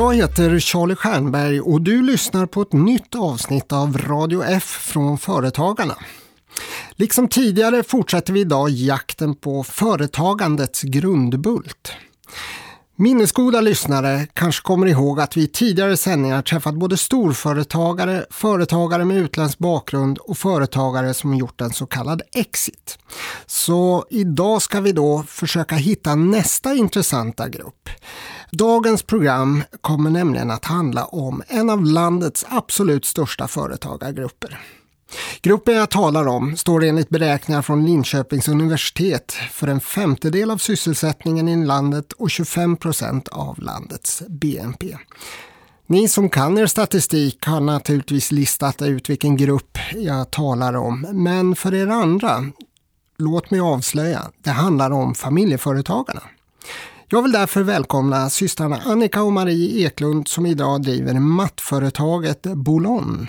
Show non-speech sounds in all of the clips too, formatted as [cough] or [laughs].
Jag heter Charlie Stjernberg och du lyssnar på ett nytt avsnitt av Radio F från Företagarna. Liksom tidigare fortsätter vi idag jakten på företagandets grundbult. Minnesgoda lyssnare kanske kommer ihåg att vi i tidigare sändningar träffat både storföretagare, företagare med utländsk bakgrund och företagare som gjort en så kallad exit. Så idag ska vi då försöka hitta nästa intressanta grupp. Dagens program kommer nämligen att handla om en av landets absolut största företagargrupper. Gruppen jag talar om står enligt beräkningar från Linköpings universitet för en femtedel av sysselsättningen i landet och 25 procent av landets BNP. Ni som kan er statistik har naturligtvis listat ut vilken grupp jag talar om, men för er andra, låt mig avslöja, det handlar om familjeföretagarna. Jag vill därför välkomna systrarna Annika och Marie Eklund som idag driver mattföretaget Bolon.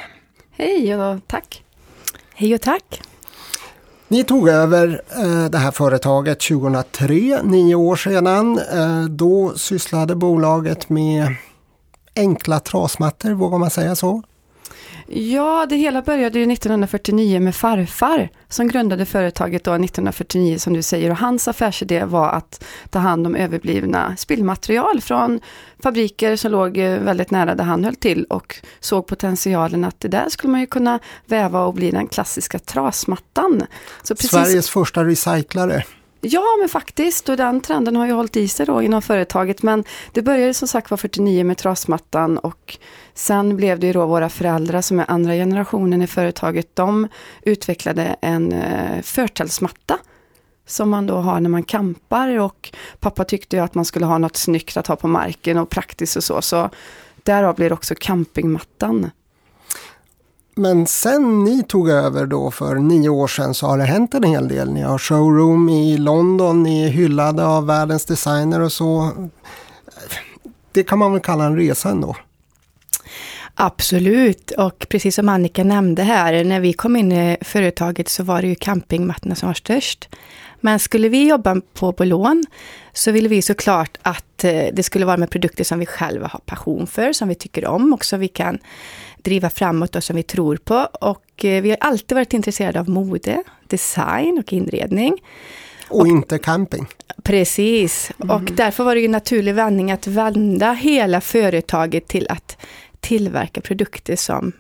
Hej och tack! Hej och tack! Ni tog över eh, det här företaget 2003, nio år sedan. Eh, då sysslade bolaget med enkla trasmattor, vågar man säga så? Ja, det hela började ju 1949 med farfar som grundade företaget då 1949 som du säger och hans affärsidé var att ta hand om överblivna spillmaterial från fabriker som låg eh, väldigt nära där han höll till och såg potentialen att det där skulle man ju kunna väva och bli den klassiska trasmattan. Precis... Sveriges första recyclare. Ja, men faktiskt. Och den trenden har ju hållit i sig då inom företaget. Men det började som sagt var 49 med trasmattan och sen blev det ju då våra föräldrar som är andra generationen i företaget. De utvecklade en eh, som man då har när man kampar och pappa tyckte ju att man skulle ha något snyggt att ha på marken och praktiskt och så. Så därav blir också campingmattan. Men sen ni tog över då för nio år sedan så har det hänt en hel del. Ni har showroom i London, ni är hyllade av världens designer och så. Det kan man väl kalla en resa ändå? Absolut, och precis som Annika nämnde här, när vi kom in i företaget så var det ju campingmattorna som var störst. Men skulle vi jobba på Bolån så ville vi såklart att eh, det skulle vara med produkter som vi själva har passion för, som vi tycker om och som vi kan driva framåt och som vi tror på. Och eh, vi har alltid varit intresserade av mode, design och inredning. Och, och inte camping. Precis, mm. och därför var det ju en naturlig vändning att vända hela företaget till att tillverka produkter som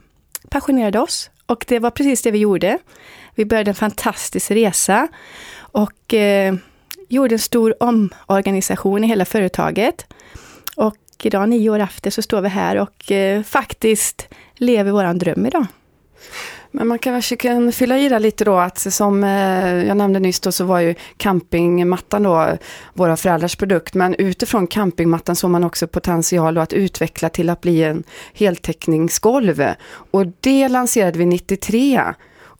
passionerade oss. Och det var precis det vi gjorde. Vi började en fantastisk resa och eh, gjorde en stor omorganisation i hela företaget. Och idag, nio år efter, så står vi här och eh, faktiskt lever våran dröm idag. Men man kanske kan fylla i det lite då att som eh, jag nämnde nyss då så var ju campingmattan då våra föräldrars produkt. Men utifrån campingmattan såg man också potential att utveckla till att bli en heltäckningsgolv. Och det lanserade vi 93.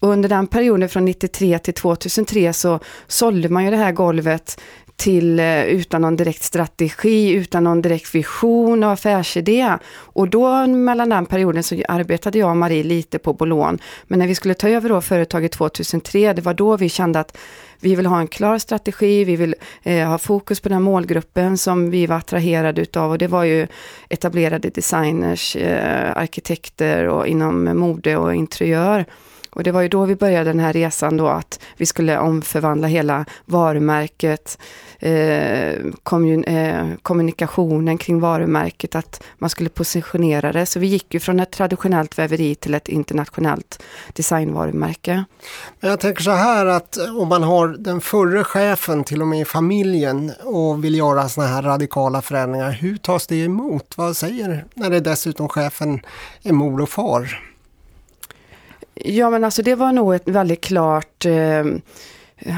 Och under den perioden från 93 till 2003 så sålde man ju det här golvet till eh, utan någon direkt strategi, utan någon direkt vision och affärsidé. Och då mellan den perioden så arbetade jag och Marie lite på Bolån. Men när vi skulle ta över då företaget 2003, det var då vi kände att vi vill ha en klar strategi, vi vill eh, ha fokus på den målgruppen som vi var attraherade utav och det var ju etablerade designers, eh, arkitekter och inom mode och interiör. Och det var ju då vi började den här resan då att vi skulle omförvandla hela varumärket, eh, kommun, eh, kommunikationen kring varumärket, att man skulle positionera det. Så vi gick ju från ett traditionellt väveri till ett internationellt designvarumärke. Jag tänker så här att om man har den förre chefen till och med i familjen och vill göra sådana här radikala förändringar, hur tas det emot? Vad säger när det dessutom chefen är mor och far? Ja men alltså det var nog ett väldigt klart eh,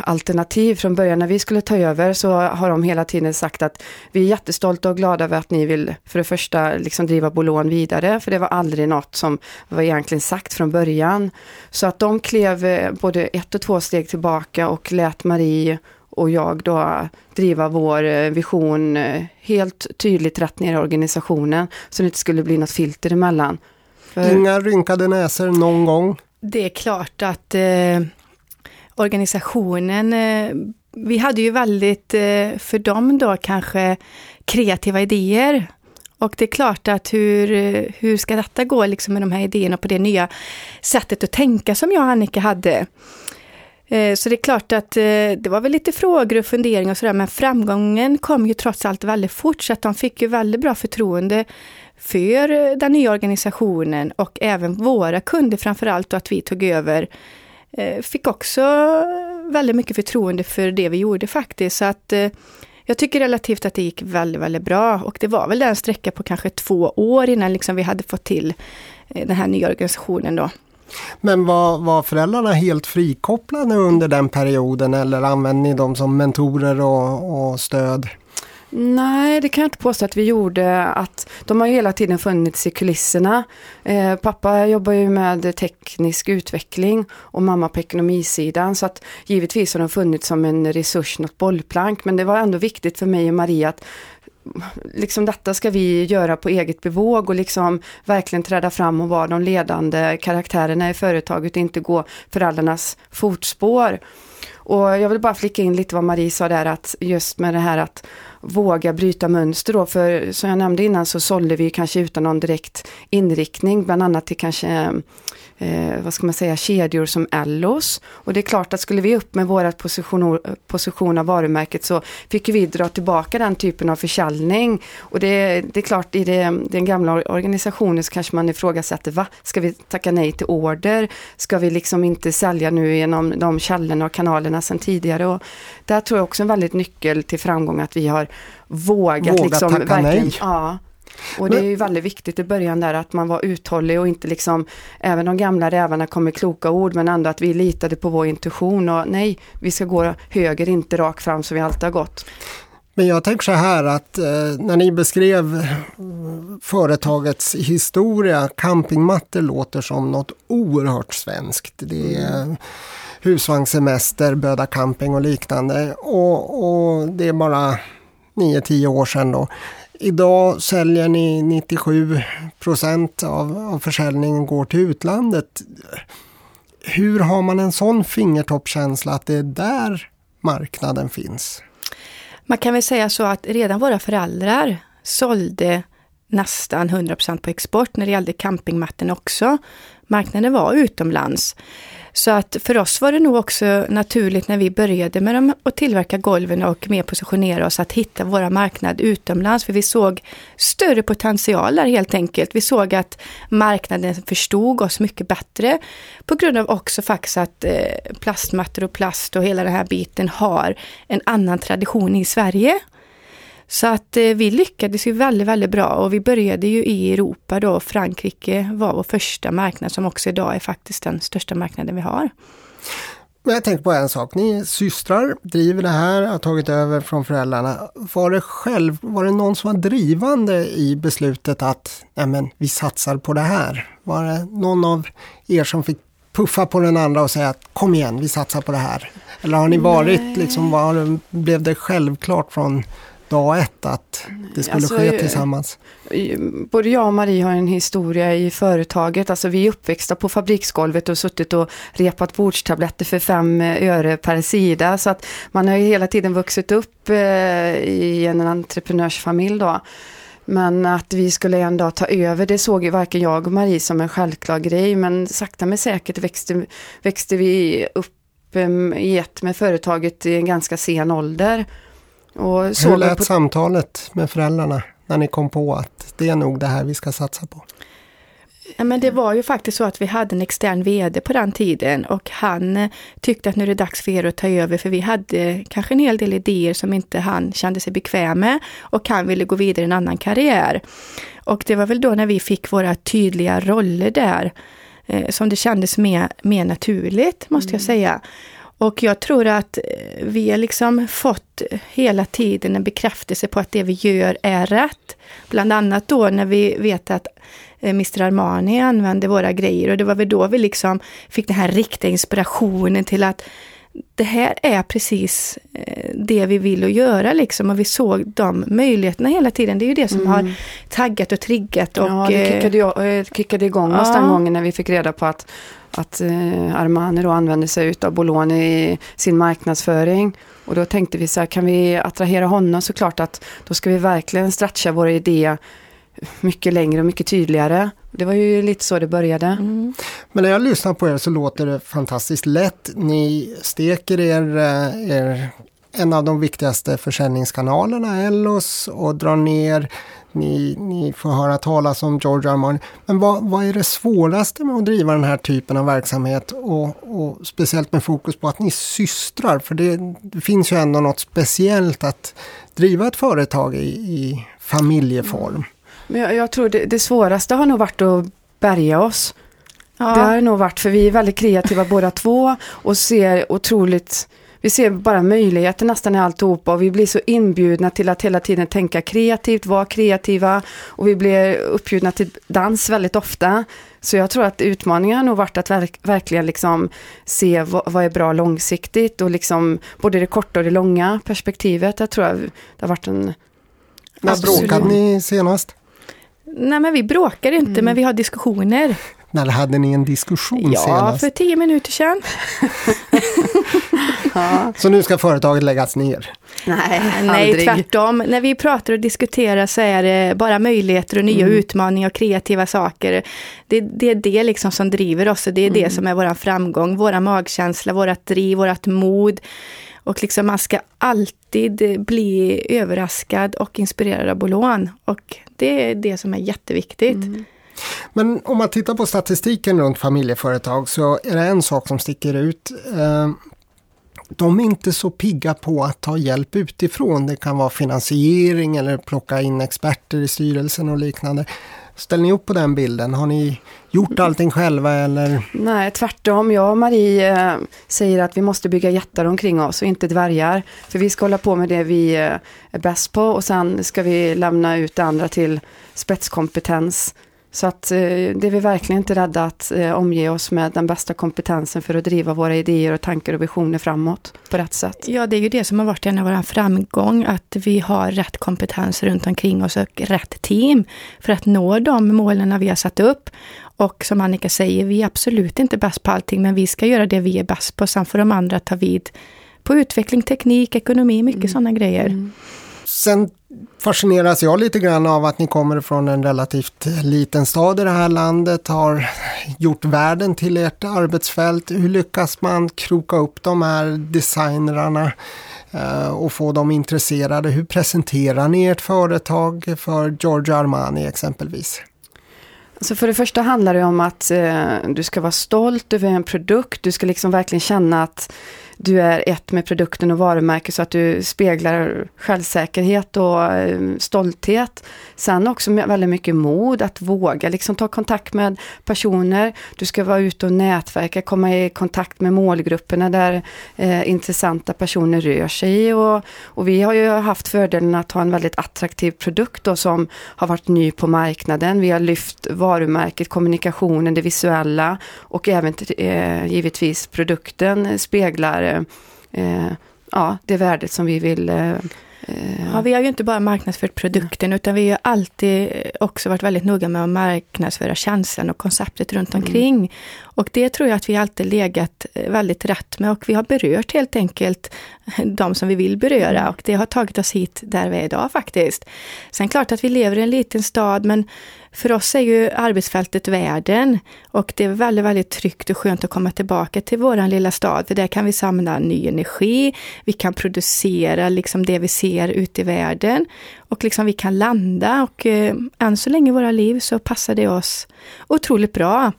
alternativ från början. När vi skulle ta över så har de hela tiden sagt att vi är jättestolta och glada över att ni vill för det första liksom driva Bolån vidare, för det var aldrig något som var egentligen sagt från början. Så att de klev eh, både ett och två steg tillbaka och lät Marie och jag då driva vår eh, vision eh, helt tydligt rätt ner i organisationen så det inte skulle bli något filter emellan. För... Inga rynkade näsor någon gång? Det är klart att eh, organisationen, eh, vi hade ju väldigt, eh, för dem då kanske, kreativa idéer. Och det är klart att hur, hur ska detta gå liksom med de här idéerna på det nya sättet att tänka som jag och Annika hade. Eh, så det är klart att eh, det var väl lite frågor och funderingar och sådär, men framgången kom ju trots allt väldigt fort, så att de fick ju väldigt bra förtroende för den nya organisationen och även våra kunder framförallt och att vi tog över eh, fick också väldigt mycket förtroende för det vi gjorde faktiskt. Så att eh, jag tycker relativt att det gick väldigt, väldigt bra och det var väl en sträcka på kanske två år innan liksom vi hade fått till eh, den här nya organisationen då. Men var, var föräldrarna helt frikopplade under den perioden eller använde ni dem som mentorer och, och stöd? Nej, det kan jag inte påstå att vi gjorde. Att de har ju hela tiden funnits i kulisserna. Eh, pappa jobbar ju med teknisk utveckling och mamma på ekonomisidan. Så att givetvis har de funnits som en resurs, något bollplank. Men det var ändå viktigt för mig och Maria att liksom detta ska vi göra på eget bevåg och liksom verkligen träda fram och vara de ledande karaktärerna i företaget och inte gå föräldrarnas fotspår. Och jag vill bara flicka in lite vad Marie sa där att just med det här att våga bryta mönster då, för som jag nämnde innan så sålde vi kanske utan någon direkt inriktning, bland annat till kanske eh, vad ska man säga, kedjor som Ellos. Och det är klart att skulle vi upp med vår position, position av varumärket så fick vi dra tillbaka den typen av försäljning. Och det, det är klart, i det, den gamla organisationen så kanske man ifrågasätter, va? Ska vi tacka nej till order? Ska vi liksom inte sälja nu genom de källorna och kanalerna sedan tidigare? Och där tror jag också en väldigt nyckel till framgång att vi har vågat Våga liksom tacka verkligen, nej. ja, och det är ju väldigt viktigt i början där att man var uthållig och inte liksom, även de gamla rävarna kom med kloka ord, men ändå att vi litade på vår intuition och nej, vi ska gå höger, inte rakt fram som vi alltid har gått. Men jag tänker så här att eh, när ni beskrev företagets historia, campingmattor låter som något oerhört svenskt. Det är mm. husvagnssemester, Böda camping och liknande. Och, och det är bara 9-10 år sedan då. Idag säljer ni 97 procent av, av försäljningen går till utlandet. Hur har man en sån fingertoppkänsla att det är där marknaden finns? Man kan väl säga så att redan våra föräldrar sålde nästan 100% på export när det gällde campingmatten också. Marknaden var utomlands. Så att för oss var det nog också naturligt när vi började med dem att tillverka golven och mer positionera oss att hitta våra marknad utomlands. För vi såg större potential där helt enkelt. Vi såg att marknaden förstod oss mycket bättre. På grund av också faktiskt att eh, plastmattor och plast och hela den här biten har en annan tradition i Sverige. Så att eh, vi lyckades ju väldigt, väldigt bra och vi började ju i Europa då. Frankrike var vår första marknad som också idag är faktiskt den största marknaden vi har. Men jag tänkte på en sak, ni systrar, driver det här, har tagit över från föräldrarna. Var det själv, var det någon som var drivande i beslutet att nej vi satsar på det här? Var det någon av er som fick puffa på den andra och säga att kom igen, vi satsar på det här? Eller har ni varit, nej. liksom, var, blev det självklart från dag ett att det skulle alltså, ske tillsammans? Både jag och Marie har en historia i företaget. Alltså vi är uppväxta på fabriksgolvet och suttit och repat bordstabletter för fem öre per sida. Så att man har ju hela tiden vuxit upp eh, i en entreprenörsfamilj då. Men att vi skulle en dag ta över, det såg ju varken jag och Marie som en självklar grej. Men sakta men säkert växte, växte vi upp eh, i ett med företaget i en ganska sen ålder. Och Hur lät på... samtalet med föräldrarna när ni kom på att det är nog det här vi ska satsa på? Ja, men det var ju faktiskt så att vi hade en extern VD på den tiden och han tyckte att nu är det dags för er att ta över för vi hade kanske en hel del idéer som inte han kände sig bekväm med och han ville gå vidare i en annan karriär. Och det var väl då när vi fick våra tydliga roller där eh, som det kändes mer, mer naturligt måste mm. jag säga. Och jag tror att eh, vi har liksom fått hela tiden en bekräftelse på att det vi gör är rätt. Bland annat då när vi vet att eh, Mr Armani använde våra grejer och det var väl då vi liksom fick den här riktiga inspirationen till att det här är precis eh, det vi vill att göra liksom och vi såg de möjligheterna hela tiden. Det är ju det som mm. har taggat och triggat. Och, ja, det kickade, kickade igång oss ja. den gången när vi fick reda på att att eh, Armani då använder sig av Bologna i sin marknadsföring. Och då tänkte vi så här, kan vi attrahera honom så klart att då ska vi verkligen stretcha vår idé mycket längre och mycket tydligare. Det var ju lite så det började. Mm. Men när jag lyssnar på er så låter det fantastiskt lätt. Ni steker er, eh, er en av de viktigaste försäljningskanalerna, Ellos, och drar ner. Ni, ni får höra talas om George Armani. Men vad, vad är det svåraste med att driva den här typen av verksamhet? Och, och speciellt med fokus på att ni är systrar. För det, det, finns ju ändå något speciellt att driva ett företag i, i familjeform. Men jag, jag tror det, det, svåraste har nog varit att bärga oss. Ja. Det har nog varit, för vi är väldigt kreativa båda två och ser otroligt vi ser bara möjligheter nästan i alltihopa och vi blir så inbjudna till att hela tiden tänka kreativt, vara kreativa och vi blir uppbjudna till dans väldigt ofta. Så jag tror att utmaningen har nog varit att verk, verkligen liksom se vad, vad, är bra långsiktigt och liksom både det korta och det långa perspektivet. Jag tror att det har varit en... När bråkade ni senast? Nej men vi bråkar inte mm. men vi har diskussioner. När hade ni en diskussion ja, senast? Ja, för tio minuter sedan. [laughs] Så nu ska företaget läggas ner? Nej, Nej tvärtom. När vi pratar och diskuterar så är det bara möjligheter och nya mm. utmaningar och kreativa saker. Det, det, är det liksom som driver oss och det är mm. det som är vår framgång, våra magkänsla, vårat driv, vårat mod. Och liksom man ska alltid bli överraskad och inspirerad av bolån Och det är det som är jätteviktigt. Mm. Men om man tittar på statistiken runt familjeföretag så är det en sak som sticker ut. Eh, de är inte så pigga på att ta hjälp utifrån. Det kan vara finansiering eller plocka in experter i styrelsen och liknande. Ställer ni upp på den bilden? Har ni gjort allting själva eller? Nej, tvärtom. Jag och Marie eh, säger att vi måste bygga jättar omkring oss och inte dvärgar. För vi ska hålla på med det vi eh, är bäst på och sen ska vi lämna ut det andra till spetskompetens så att eh, det är vi verkligen inte rädda att eh, omge oss med den bästa kompetensen för att driva våra idéer och tankar och visioner framåt på rätt sätt. Ja, det är ju det som har varit en av våra framgång, att vi har rätt kompetens runt omkring oss och rätt team för att nå de målen vi har satt upp. Och som Annika säger, vi är absolut inte bäst på allting, men vi ska göra det vi är bäst på. Sen får de andra ta vid på utveckling, teknik, ekonomi, mycket mm. sådana grejer. Mm. Sen fascineras jag lite grann av att ni kommer från en relativt liten stad i det här landet, har gjort världen till ert arbetsfält. Hur lyckas man kroka upp de här designerna eh, och få dem intresserade? Hur presenterar ni ert företag för Giorgio Armani exempelvis? Så för det första handlar det om att eh, du ska vara stolt över en produkt. Du ska liksom verkligen känna att du är ett med produkten och varumärket så att du speglar självsäkerhet och eh, stolthet. Sen också väldigt mycket mod att våga liksom ta kontakt med personer. Du ska vara ute och nätverka, komma i kontakt med målgrupperna där eh, intressanta personer rör sig. Och, och, vi har ju haft fördelen att ha en väldigt attraktiv produkt då, som har varit ny på marknaden. Vi har lyft varumärket, kommunikationen, det visuella och även eh, givetvis produkten speglar ja, det värdet som vi vill eh, Ja, vi har ju inte bara marknadsfört produkten, utan vi har alltid också varit väldigt noga med att marknadsföra känslan och konceptet runt mm. omkring. Mm. Och det tror jag att vi alltid legat väldigt rätt med och vi har berört helt enkelt [laughs] de som vi vill beröra mm. och det har tagit oss hit där vi är idag faktiskt. Sen klart att vi lever i en liten stad, men för oss är ju arbetsfältet världen och det är väldigt, väldigt tryggt och skönt att komma tillbaka till våran lilla stad, för där kan vi samla ny energi, vi kan producera liksom det vi ser ute i världen och liksom vi kan landa och eh, än så länge i våra liv så passar det oss otroligt bra.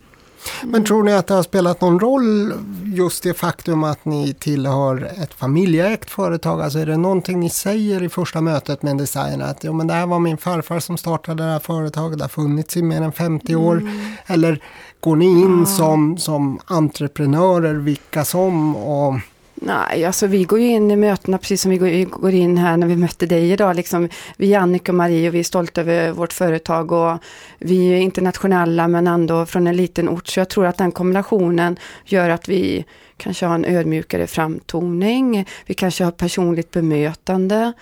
Men tror ni att det har spelat någon roll just det faktum att ni tillhör ett familjeägt företag? Alltså är det någonting ni säger i första mötet med en designer att jo, men det här var min farfar som startade det här företaget, det har funnits i mer än 50 år. Mm. Eller går ni in som, som entreprenörer vilka som och Nej, alltså vi går ju in i mötena precis som vi går in här när vi mötte dig idag. Liksom, vi är Annika och Marie och vi är stolta över vårt företag och vi är internationella men ändå från en liten ort. Så jag tror att den kombinationen gör att vi kanske har en ödmjukare framtoning. Vi kanske har personligt bemötande.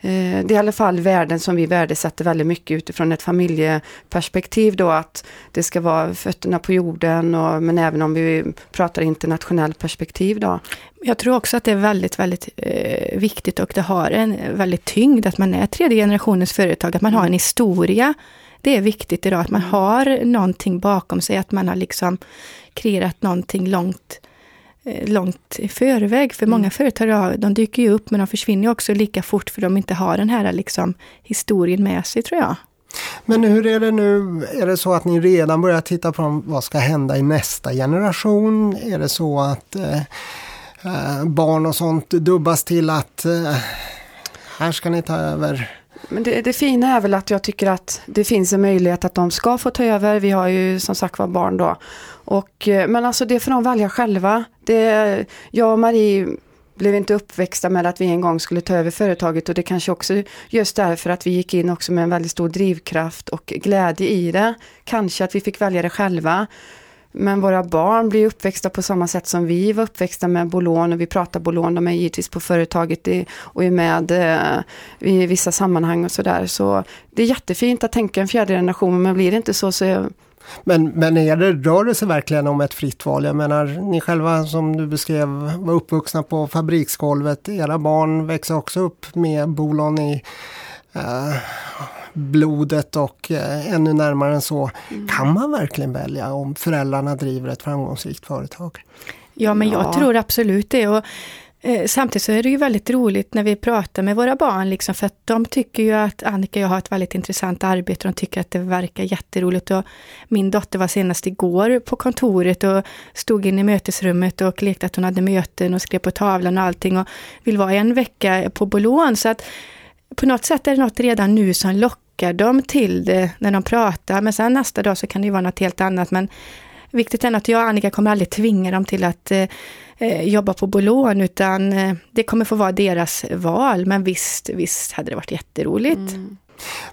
Eh, det är i alla fall värden som vi värdesätter väldigt mycket utifrån ett familjeperspektiv då att det ska vara fötterna på jorden och, men även om vi pratar internationellt perspektiv då. Jag tror också att det är väldigt, väldigt eh, viktigt och det har en väldigt tyngd att man är tredje generationens företag, att man har en historia det är viktigt idag, att man mm. har någonting bakom sig, att man har liksom kreerat någonting långt långt i förväg. För mm. många företag de dyker ju upp men de försvinner också lika fort för de inte har den här liksom, historien med sig tror jag. Men hur är det nu? Är det så att ni redan börjar titta på vad ska hända i nästa generation? Är det så att eh, eh, barn och sånt dubbas till att eh, här ska ni ta över? Men det, det fina är väl att jag tycker att det finns en möjlighet att de ska få ta över. Vi har ju som sagt var barn då. Och, eh, men alltså det får de välja själva. Det, jag och Marie blev inte uppväxta med att vi en gång skulle ta över företaget och det kanske också just därför att vi gick in också med en väldigt stor drivkraft och glädje i det. Kanske att vi fick välja det själva. Men våra barn blir uppväxta på samma sätt som vi var uppväxta med Bolån och vi pratar Bolån, de är givetvis på företaget och är med eh, i vissa sammanhang och sådär. Så det är jättefint att tänka en fjärde generation men blir det inte så så men, men är det, rör det sig verkligen om ett fritt val? Jag menar, ni själva som du beskrev var uppvuxna på fabriksgolvet. Era barn växer också upp med bolån i eh, blodet och eh, ännu närmare än så. Mm. Kan man verkligen välja om föräldrarna driver ett framgångsrikt företag? Ja, men jag ja. tror absolut det. Och Eh, samtidigt så är det ju väldigt roligt när vi pratar med våra barn, liksom, för att de tycker ju att Annika och jag har ett väldigt intressant arbete. De tycker att det verkar jätteroligt. Och min dotter var senast igår på kontoret och stod inne i mötesrummet och lekte att hon hade möten och skrev på tavlan och allting och vill vara en vecka på Bolån. Så att på något sätt är det något redan nu som lockar dem till det när de pratar. Men sen nästa dag så kan det ju vara något helt annat. Men viktigt är att jag och Annika kommer aldrig tvinga dem till att eh, eh, jobba på Bolån, utan eh, det kommer få vara deras val. Men visst, visst hade det varit jätteroligt. Mm.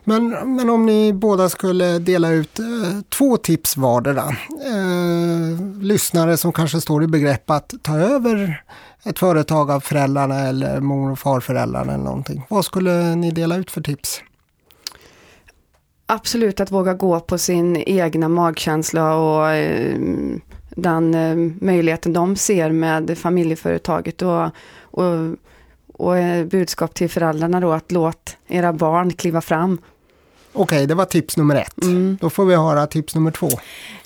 Men, men om ni båda skulle dela ut eh, två tips vardera. Eh, lyssnare som kanske står i begrepp att ta över ett företag av föräldrarna eller mor och farföräldrarna eller någonting. Vad skulle ni dela ut för tips? Absolut att våga gå på sin egna magkänsla och eh, den eh, möjligheten de ser med familjeföretaget och, och, och eh, budskap till föräldrarna då att låt era barn kliva fram. Okej, det var tips nummer ett. Mm. Då får vi höra tips nummer två.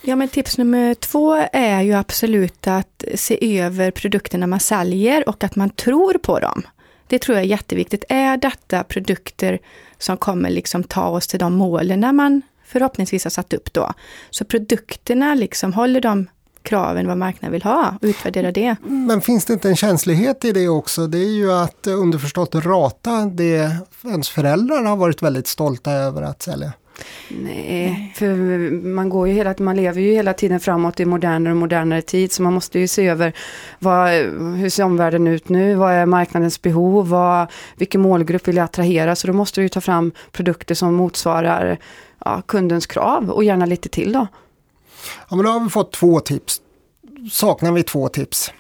Ja, men tips nummer två är ju absolut att se över produkterna man säljer och att man tror på dem. Det tror jag är jätteviktigt. Är detta produkter som kommer liksom ta oss till de målen man förhoppningsvis har satt upp då? Så produkterna, liksom, håller de kraven vad marknaden vill ha och utvärdera det. Men finns det inte en känslighet i det också? Det är ju att underförstått rata det ens föräldrar har varit väldigt stolta över att sälja. Nej, för man, går ju hela, man lever ju hela tiden framåt i modernare och modernare tid så man måste ju se över vad, hur ser omvärlden ut nu, vad är marknadens behov, vad, vilken målgrupp vill jag attrahera så då måste du ta fram produkter som motsvarar ja, kundens krav och gärna lite till då. Ja, men då har vi fått två tips. Saknar vi två tips?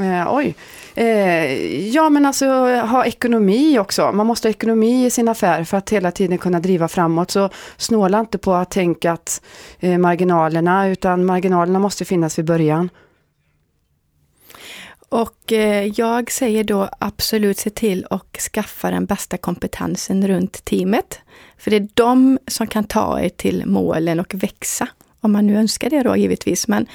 Eh, oj. Eh, ja men alltså ha ekonomi också. Man måste ha ekonomi i sin affär för att hela tiden kunna driva framåt. Så snåla inte på att tänka att eh, marginalerna utan marginalerna måste finnas vid början. Och eh, jag säger då absolut se till att skaffa den bästa kompetensen runt teamet. För det är de som kan ta er till målen och växa. Om man nu önskar det då givetvis. Men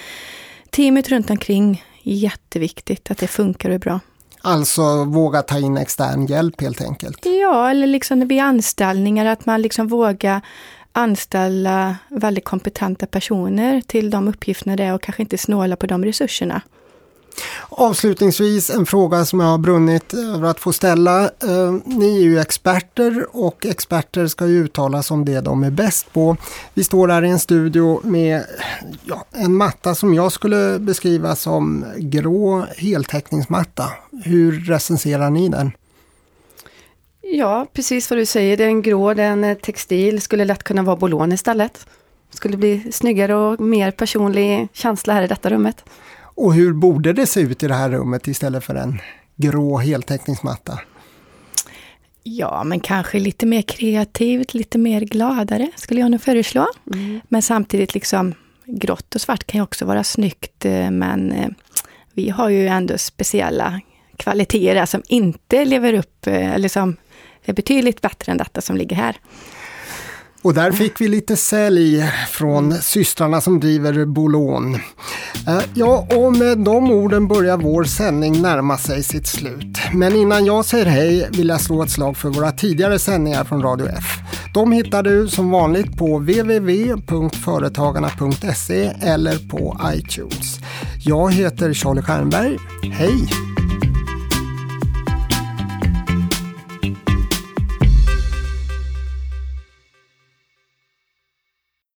teamet runt omkring, jätteviktigt att det funkar och är bra. Alltså våga ta in extern hjälp helt enkelt? Ja, eller liksom vid anställningar att man liksom vågar anställa väldigt kompetenta personer till de uppgifterna det är och kanske inte snåla på de resurserna. Avslutningsvis en fråga som jag har brunnit över att få ställa. Eh, ni är ju experter och experter ska ju uttala sig om det de är bäst på. Vi står här i en studio med ja, en matta som jag skulle beskriva som grå heltäckningsmatta. Hur recenserar ni den? Ja, precis vad du säger. den grå, den eh, textil, skulle lätt kunna vara bolån istället. Skulle bli snyggare och mer personlig känsla här i detta rummet. Och hur borde det se ut i det här rummet istället för en grå heltäckningsmatta? Ja, men kanske lite mer kreativt, lite mer gladare skulle jag nog föreslå. Mm. Men samtidigt liksom grått och svart kan ju också vara snyggt, eh, men eh, vi har ju ändå speciella kvaliteter som inte lever upp, eh, eller som är betydligt bättre än detta som ligger här. Och där fick vi lite sälj från systrarna som driver Bolon. Eh, ja, och med de orden börjar vår sändning närma sig sitt slut. Men innan jag säger hej vill jag slå ett slag för våra tidigare sändningar från Radio F. De hittar du som vanligt på www.företagarna.se eller på iTunes. Jag heter Charlie Stjernberg. Hej!